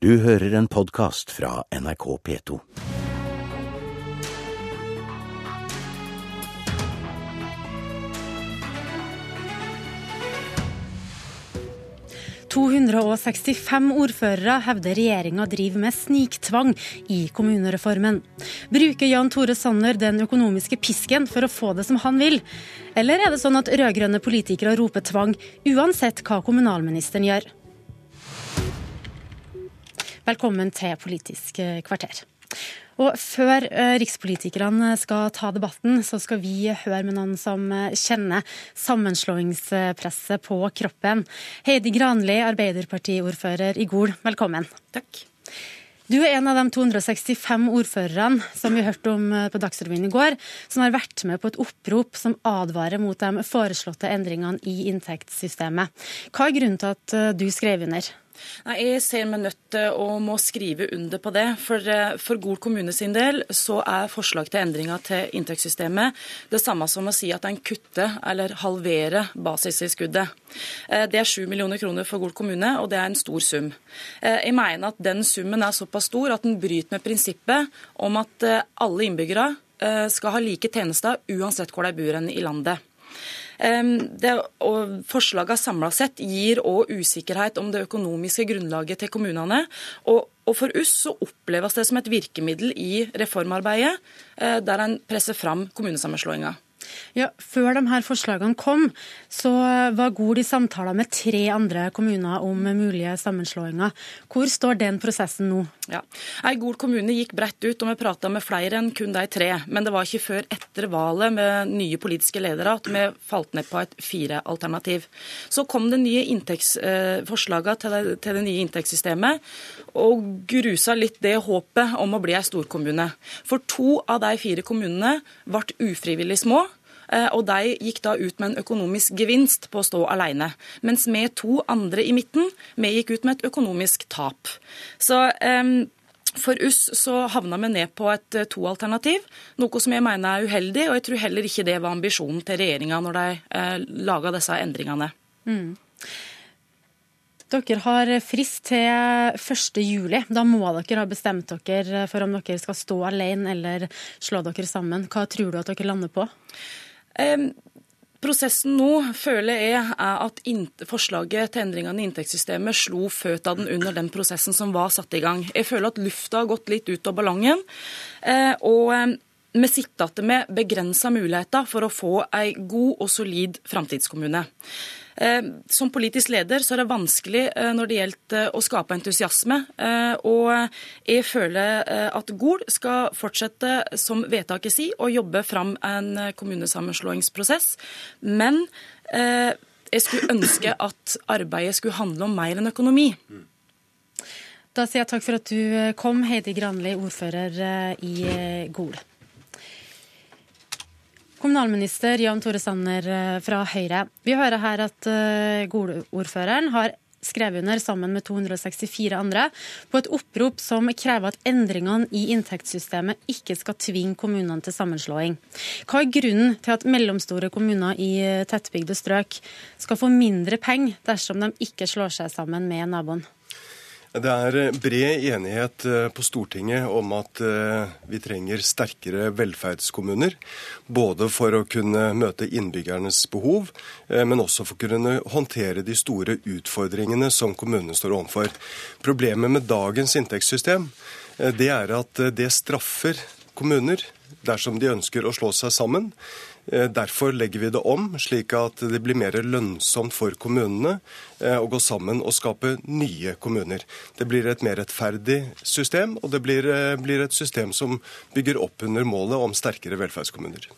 Du hører en podkast fra NRK P2. «265 ordførere hevder regjeringa driver med sniktvang i kommunereformen. Bruker Jan Tore Sanner den økonomiske pisken for å få det som han vil? Eller er det sånn at rød-grønne politikere roper tvang uansett hva kommunalministeren gjør? Velkommen til Politisk kvarter. Og Før eh, rikspolitikerne skal ta debatten, så skal vi høre med noen som eh, kjenner sammenslåingspresset på kroppen. Heidi Granli, Arbeiderpartiordfører i Gol, velkommen. Takk. Du er en av de 265 ordførerne som vi hørte om eh, på Dagsrevyen i går, som har vært med på et opprop som advarer mot de foreslåtte endringene i inntektssystemet. Hva er grunnen til at du skrev under? Nei, Jeg ser meg nødt til å må skrive under på det. For, eh, for Gol kommune sin del så er forslag til endringer til inntektssystemet det samme som å si at en kutter eller halverer basistilskuddet. Eh, det er 7 millioner kroner for Gol kommune, og det er en stor sum. Eh, jeg mener at den summen er såpass stor at den bryter med prinsippet om at alle innbyggere skal ha like tjenester uansett hvor de bor i landet. Det, Forslagene samla sett gir òg usikkerhet om det økonomiske grunnlaget til kommunene. og og For oss så oppleves det som et virkemiddel i reformarbeidet, eh, der en presser fram kommunesammenslåinga. Ja, Før de her forslagene kom, så var Gol i samtaler med tre andre kommuner om mulige sammenslåinger. Hvor står den prosessen nå? Ja, Gol kommune gikk bredt ut, og vi prata med flere enn kun de tre. Men det var ikke før etter valget med nye politiske ledere at vi falt ned på et fire-alternativ. Så kom det nye inntektsforslagene til, det, til det nye inntektssystemet, og grusa litt det håpet om å bli ei storkommune. For to av de fire kommunene ble ufrivillig små. Eh, og de gikk da ut med en økonomisk gevinst på å stå alene. Mens vi to andre i midten, vi gikk ut med et økonomisk tap. Så for oss så havna vi ned på et eh, to-alternativ, noe som jeg mener er uheldig. Og jeg tror heller ikke det var ambisjonen til regjeringa når de eh, laga disse endringene. Mm. Dere har frist til 1. juli. Da må dere ha bestemt dere for om dere skal stå alene eller slå dere sammen. Hva tror du at dere lander på? Prosessen nå føler jeg er at forslaget til endringene i inntektssystemet slo føttene under den prosessen som var satt i gang. Jeg føler at lufta har gått litt ut av ballongen. Eh, og vi sitter igjen med begrensa muligheter for å få en god og solid framtidskommune. Eh, som politisk leder så er det vanskelig eh, når det gjelder eh, å skape entusiasme. Og jeg føler at Gol skal fortsette, som vedtaket sier, å jobbe fram en kommunesammenslåingsprosess. Men jeg skulle ønske at arbeidet skulle handle om mer enn økonomi. Da sier jeg takk for at du kom, Heidi Granli, ordfører i Gol. Kommunalminister Jan Tore Sanner eh, fra Høyre. Vi hører her at uh, Gol-ordføreren har skrevet under sammen med 264 andre på et opprop som krever at endringene i inntektssystemet ikke skal tvinge kommunene til sammenslåing. Hva er grunnen til at mellomstore kommuner i eh, tettbygde strøk skal få mindre penger dersom de ikke slår seg sammen med naboen? Det er eh, bred enighet eh, på Stortinget om at eh, vi trenger sterkere velferdskommuner. Både for å kunne møte innbyggernes behov, men også for å kunne håndtere de store utfordringene som kommunene står overfor. Problemet med dagens inntektssystem det er at det straffer kommuner dersom de ønsker å slå seg sammen. Derfor legger vi det om, slik at det blir mer lønnsomt for kommunene å gå sammen og skape nye kommuner. Det blir et mer rettferdig system, og det blir, eh, blir et system som bygger opp under målet om sterkere velferdskommuner.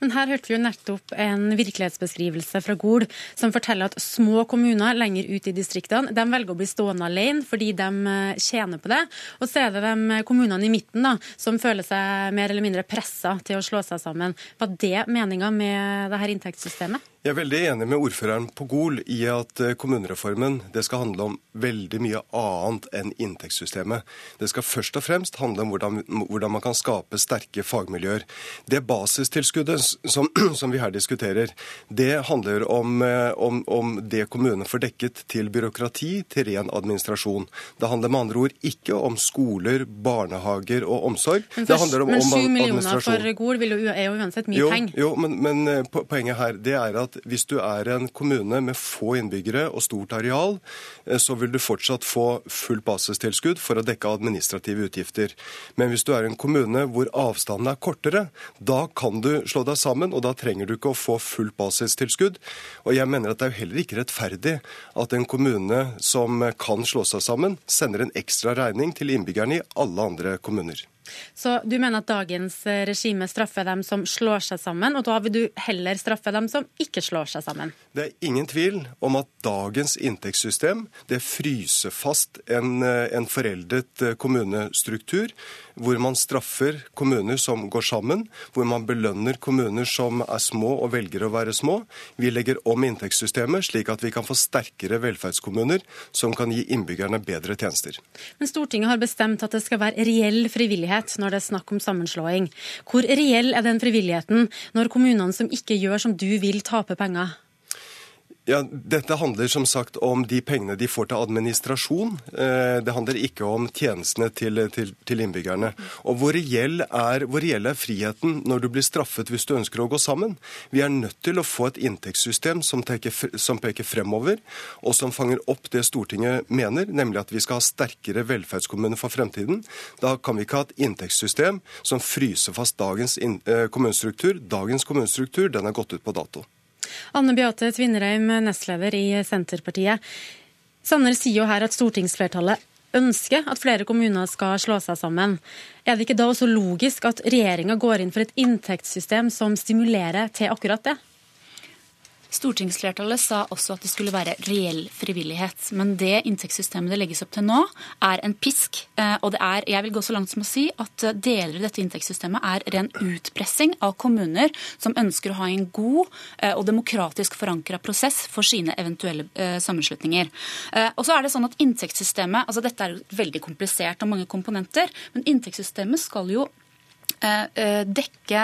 Men her hørte vi jo nettopp en virkelighetsbeskrivelse fra Gol som forteller at små kommuner lenger ut i distriktene de velger å bli stående alene fordi de eh, tjener på det. Og så er det de kommunene i midten da, som føler seg mer eller mindre pressa til å slå seg sammen. Var det meninga med dette inntektssystemet? Jeg er veldig enig med ordføreren på Gol i at eh, kommunereformen det skal handle om veldig mye annet enn inntektssystemet. Det skal først og fremst handle om hvordan, hvordan man kan skape sterke fagmiljøer. Det basistilskuddet som, som vi her diskuterer, det handler om, eh, om, om det kommunene får dekket til byråkrati, til ren administrasjon. Det handler med andre ord ikke om skoler, barnehager og omsorg. Men, det handler om, men om 7 millioner for Gol vil jo, er jo uansett mye penger. jo men, men eh, poenget her det er at hvis du er en kommune med få innbyggere og stort areal, eh, så vil du fortsatt få fullt basistilskudd for å dekke administrative utgifter. Men hvis du er en kommune hvor avstanden er kortere, da kan du slå deg sammen, og da trenger du ikke å få fullt basistilskudd. Og jeg mener at det er jo heller ikke rettferdig at en kommune som kan slå seg sammen, sender en ekstra regning til innbyggerne i alle andre kommuner. Så du mener at dagens eh, regime straffer dem som slår seg sammen, og da vil du heller straffe dem som ikke slår seg sammen? Det er ingen tvil om at dagens inntektssystem det fryser fast en, eh, en foreldet eh, kommunestruktur, hvor man straffer kommuner som går sammen, hvor man belønner kommuner som er små og velger å være små. Vi legger om inntektssystemet slik at vi kan få sterkere velferdskommuner som kan gi innbyggerne bedre tjenester. Men Stortinget har bestemt at det skal være reell frivillighet når det er snakk om sammenslåing. Hvor reell er den frivilligheten når kommunene som ikke gjør som du vil, taper penger? Ja, Dette handler som sagt om de pengene de får til administrasjon. Eh, Det handler ikke om tjenestene til, til, til innbyggerne. Og hvor reell, er, hvor reell er friheten når du blir straffet hvis du ønsker å gå sammen? Vi er nødt til å få et inntektssystem som, teker, som peker fremover, og som fanger opp det Stortinget mener, nemlig at vi skal ha sterkere velferdskommuner for fremtiden. Da kan vi ikke ha et inntektssystem som fryser fast dagens eh, kommunestruktur. Dagens kommunestruktur den er gått ut på dato. Anne Beate Tvinnereim, nestleder i Senterpartiet. Sanner sier jo her at stortingsflertallet ønsker at flere kommuner skal slå seg sammen. Er det ikke da også logisk at regjeringa går inn for et inntektssystem som stimulerer til akkurat det? Stortingsflertallet sa også at det skulle være reell frivillighet. Men det inntektssystemet det legges opp til nå, er en pisk. eh, Og det er, jeg vil gå så langt som å si at eh, deler av dette inntektssystemet er ren utpressing av kommuner som ønsker å ha en god eh, og demokratisk forankra prosess for sine eventuelle sammenslutninger. Og så er det sånn at inntektssystemet altså Dette er veldig komplisert og mange komponenter, men inntektssystemet skal jo dekke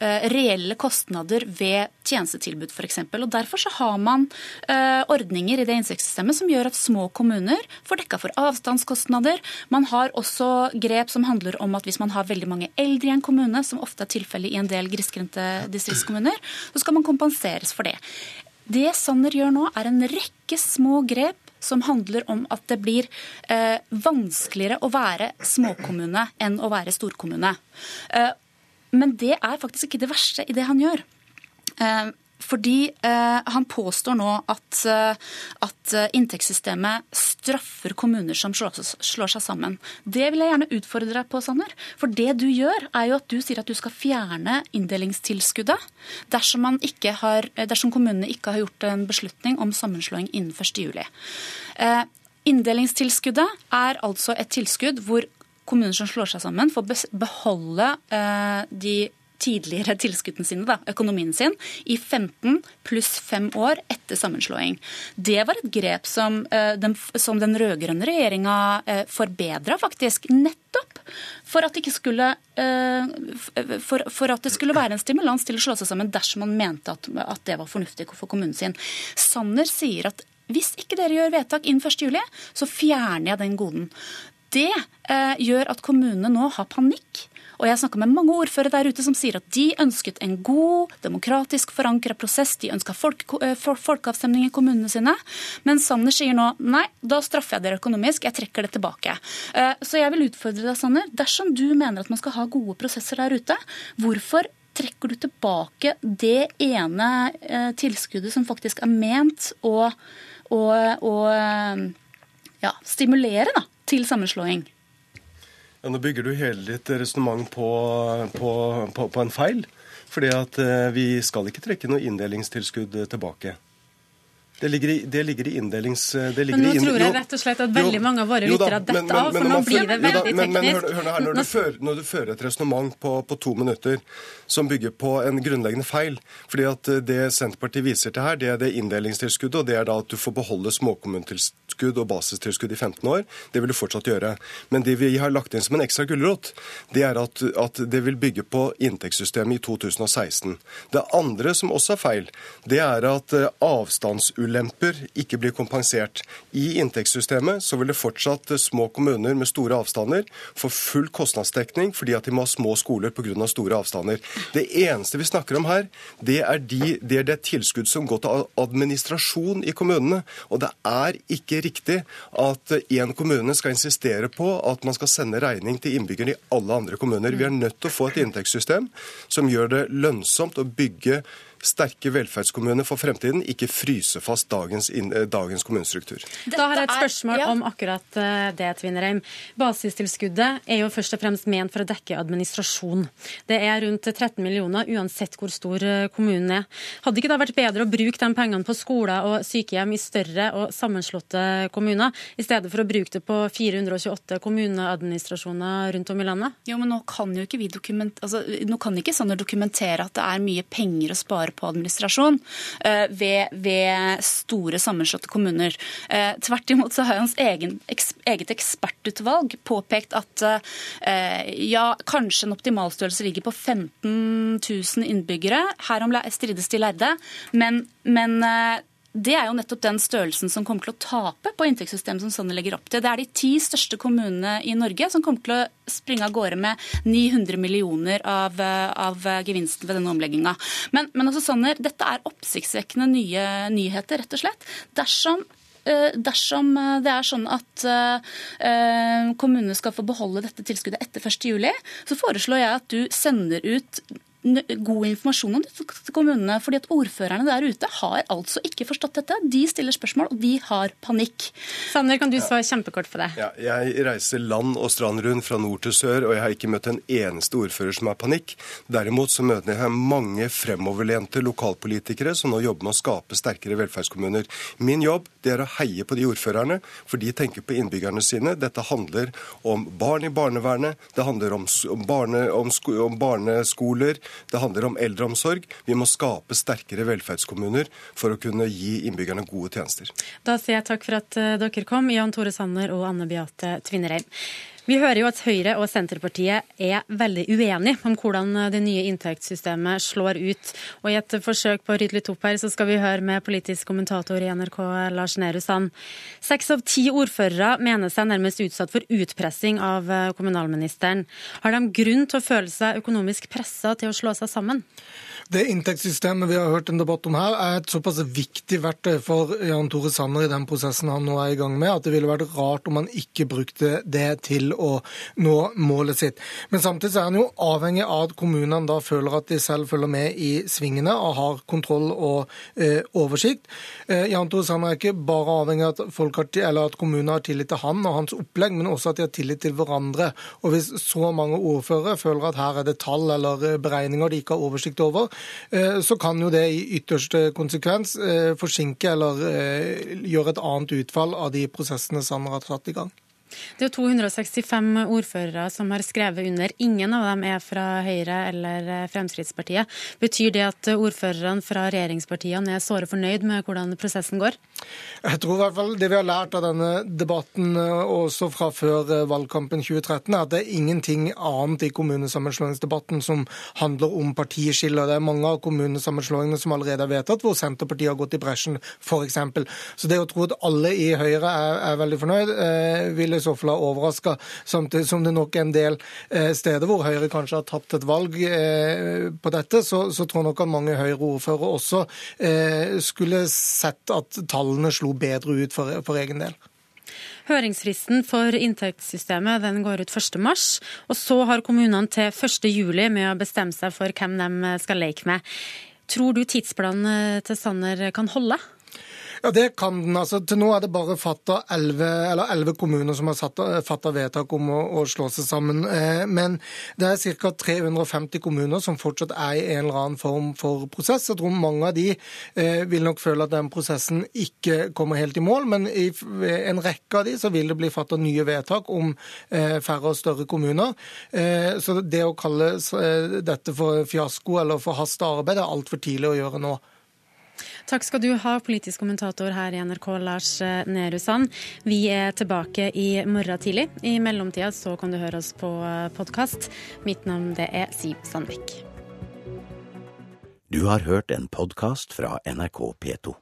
eh, reelle kostnader ved tjenestetilbud. Og Derfor så har man eh, ordninger i det inntektssystemet som gjør at små kommuner får dekka for avstandskostnader. Man har også grep som handler om at hvis man har veldig mange eldre i en kommune, som ofte er tilfellet i en del grisgrendte distriktskommuner, så skal man kompenseres for det. Det Sanner gjør nå, er en rekke små grep som handler om at det blir eh, vanskeligere å være småkommune enn å være storkommune. Eh, men det er faktisk ikke det verste i det han gjør. Eh, fordi eh, han påstår nå at, eh, at inntektssystemet straffer kommuner som slår, seg sammen. Det vil jeg gjerne utfordre deg på, Sanner. For det du gjør, er jo at du sier at du skal fjerne inndelingstilskuddet dersom, har, dersom kommunene ikke har gjort en beslutning om sammenslåing innen 1. juli. Eh, inndelingstilskuddet er altså et tilskudd hvor kommuner som slår seg sammen, får beholde eh, de tidligere tilskuddene sine, da, økonomien sin, i 15 pluss 5 år etter sammenslåing. Det var et grep som eh, den, som den rød-grønne regjeringa eh, forbedra, faktisk. Nettopp for at, det skulle, eh, for, for at det skulle være en stimulans til å slå seg sammen dersom man mente at, at det var fornuftig for kommunen sin. Sanner sier at hvis ikke dere gjør vedtak innen 1. juli, så fjerner jeg den goden. Det eh, gjør at kommunene nå har panikk. Og jeg snakker med mange ordførere der ute som sier at de ønsket en god, demokratisk forankra prosess. De ønska folk, eh, folkeavstemning i kommunene sine. Men Sanner sier nå nei, da straffer jeg dere økonomisk. Jeg trekker det tilbake. Eh, Så jeg vil utfordre deg, Sanner. Dersom du mener at man skal ha gode prosesser der ute, hvorfor trekker du tilbake det ene eh, tilskuddet som faktisk er ment å, å, å ja, stimulere da, til sammenslåing? Ja, nå bygger du hele ditt resonnement på, på, på, på en feil. Fordi at eh, vi skal ikke trekke noe inndelingstilskudd tilbake. Det ligger i, det ligger i inndelings... Det ligger men nå i, tror jeg rett og slett at veldig mange av våre lyttere har dette av, for nå blir det veldig teknisk. Men, hør, hør her, når, du fører, når, du fører, et resonnement på, på, to minutter som bygger på en grunnleggende feil fordi at Det Senterpartiet viser til her, det er det inndelingstilskuddet, og det er da at du får beholde småkommunetilskudd og basistilskudd i 15 år. Det vil du fortsatt gjøre. Men det vi har lagt inn som en ekstra gulrot, det er at, at det vil bygge på inntektssystemet i 2016. Det andre som også er feil, det er at eh, avstandsulemper ulemper ikke blir kompensert. I inntektssystemet så vil det fortsatt eh, små kommuner med store avstander få full kostnadsdekning fordi at de må ha små skoler pga. store avstander. Det eneste vi snakker om her, det er, de, det det tilskudd som går til administrasjon i kommunene. Og det er ikke riktig at én kommune skal insistere på at man skal sende regning til innbyggerne i alle andre kommuner. Vi er nødt til å få et inntektssystem som gjør det lønnsomt å bygge sterke velferdskommuner for fremtiden, ikke fryse fast dagens, eh, dagens kommunestruktur. Da har jeg et spørsmål om akkurat eh, det, Tvinnereim. Basistilskuddet er jo først og fremst ment for å dekke administrasjon. Det er rundt 13 millioner uansett hvor stor eh, kommunen er. Hadde ikke det vært bedre å bruke de pengene på skoler og sykehjem i større og sammenslåtte kommuner, i stedet for å bruke det på 428 kommuneadministrasjoner rundt om i landet? Jo, men nå kan jo ikke vi dokument... Altså, nå kan ikke Sanner dokumentere at det er mye penger å spare på administrasjon eh, ved, ved store sammenslåtte kommuner. Eh, tvert imot så har hans egen, eget ekspertutvalg påpekt at eh, ja, kanskje en optimalstørrelse ligger på 15 000 innbyggere. Herom strides de lærde. Men, men det er jo nettopp den størrelsen som kommer til å tape på inntektssystemet som Sanner legger opp til. Det er de ti største kommunene i Norge som kommer til å springe av gårde med 900 millioner av, av gevinsten ved denne omlegginga. Men, men altså, Sanner, dette er oppsiktsvekkende nye nyheter, rett og slett. Dersom eh, Dersom det er sånn at uh, kommunene skal få beholde dette tilskuddet etter 1.7, så foreslår jeg at du sender ut god informasjon om dette til kommunene. fordi at Ordførerne der ute har altså ikke forstått dette. De stiller spørsmål, og de har panikk. Sander, kan du svare kjempekort for det? Ja, jeg reiser land og strand rundt fra nord til sør, og jeg har ikke møtt en eneste ordfører som har panikk. Derimot så møter jeg mange fremoverlente lokalpolitikere som nå jobber med å skape sterkere velferdskommuner. Min jobb det er å heie på de ordførerne, for de tenker på innbyggerne sine. Dette handler om barn i barnevernet, det handler om, barne, om, sko, om barneskoler, det handler om eldreomsorg. Vi må skape sterkere velferdskommuner for å kunne gi innbyggerne gode tjenester. Da sier jeg takk for at eh, dere kom, Jan Tore Sanner og Anne Beate Tvinnereim. Vi hører jo at Høyre og Senterpartiet er veldig uenige om hvordan det nye inntektssystemet slår ut. Og I et forsøk på å rydde litt opp her, så skal vi høre med politisk kommentator i NRK, Lars Nehru Sand. Seks av ti ordførere mener seg nærmest utsatt for utpressing av kommunalministeren. Har de grunn til å føle seg økonomisk pressa til å slå seg sammen? Det inntektssystemet vi har hørt en debatt om her, er et såpass viktig verktøy for Jan Tore Sanner i den prosessen han nå er i gang med, at det ville vært rart om han ikke brukte det til å nå målet sitt. Men samtidig er han jo avhengig av at kommunene da føler at de selv følger med i svingene og har kontroll og eh, oversikt. Eh, Jan Tore Sanner er ikke bare avhengig av at, folk har, eller at kommunene har tillit til han og hans opplegg, men også at de har tillit til hverandre. Og Hvis så mange ordførere føler at her er det tall eller eh, beregninger de ikke har oversikt over, så kan jo det i ytterste konsekvens eh, forsinke eller eh, gjøre et annet utfall av de prosessene Sanner har tatt i gang. Det er 265 ordførere som har skrevet under. Ingen av dem er fra Høyre eller Fremskrittspartiet. Betyr det at ordførerne fra regjeringspartiene er såre fornøyd med hvordan prosessen går? Jeg tror i hvert fall det vi har lært av denne debatten også fra før valgkampen 2013, er at det er ingenting annet i kommunesammenslåingsdebatten som handler om partiskiller. Det er mange av kommunesammenslåingene som allerede er vedtatt, hvor Senterpartiet har gått i bresjen, f.eks. Så det å tro at alle i Høyre er, er veldig fornøyd, eh, vil så fall er overraska, samtidig som det nok er en del eh, steder hvor Høyre kanskje har tatt et valg eh, på dette, så, så tror jeg nok at mange Høyre-ordførere også eh, skulle sett at tallene slo bedre ut for, for egen del. Høringsfristen for inntektssystemet den går ut 1.3, og så har kommunene til 1.7 med å bestemme seg for hvem de skal leke med. Tror du tidsplanen til Sanner kan holde? Ja, det kan den. Altså, til nå er det bare fatta elleve kommuner som har fatta vedtak om å, å, slå seg sammen. Eh, men det er ca. 350 kommuner som fortsatt er i en eller annen form for prosess. Jeg tror mange av de eh, vil nok føle at den prosessen ikke kommer helt i mål, men i en rekke av de så vil det bli fatta nye vedtak om eh, færre og større kommuner. Eh, så det å kalle eh, dette for fiasko eller forhasta arbeid er altfor tidlig å gjøre nå. Takk skal du ha, politisk kommentator her i NRK, Lars eh, Nehru Sand. Vi er tilbake i morgen tidlig. I mellomtida så kan du høre oss på eh, podkast. Mitt navn det er Siv Sandvik. Du har hørt en podkast fra NRK P2.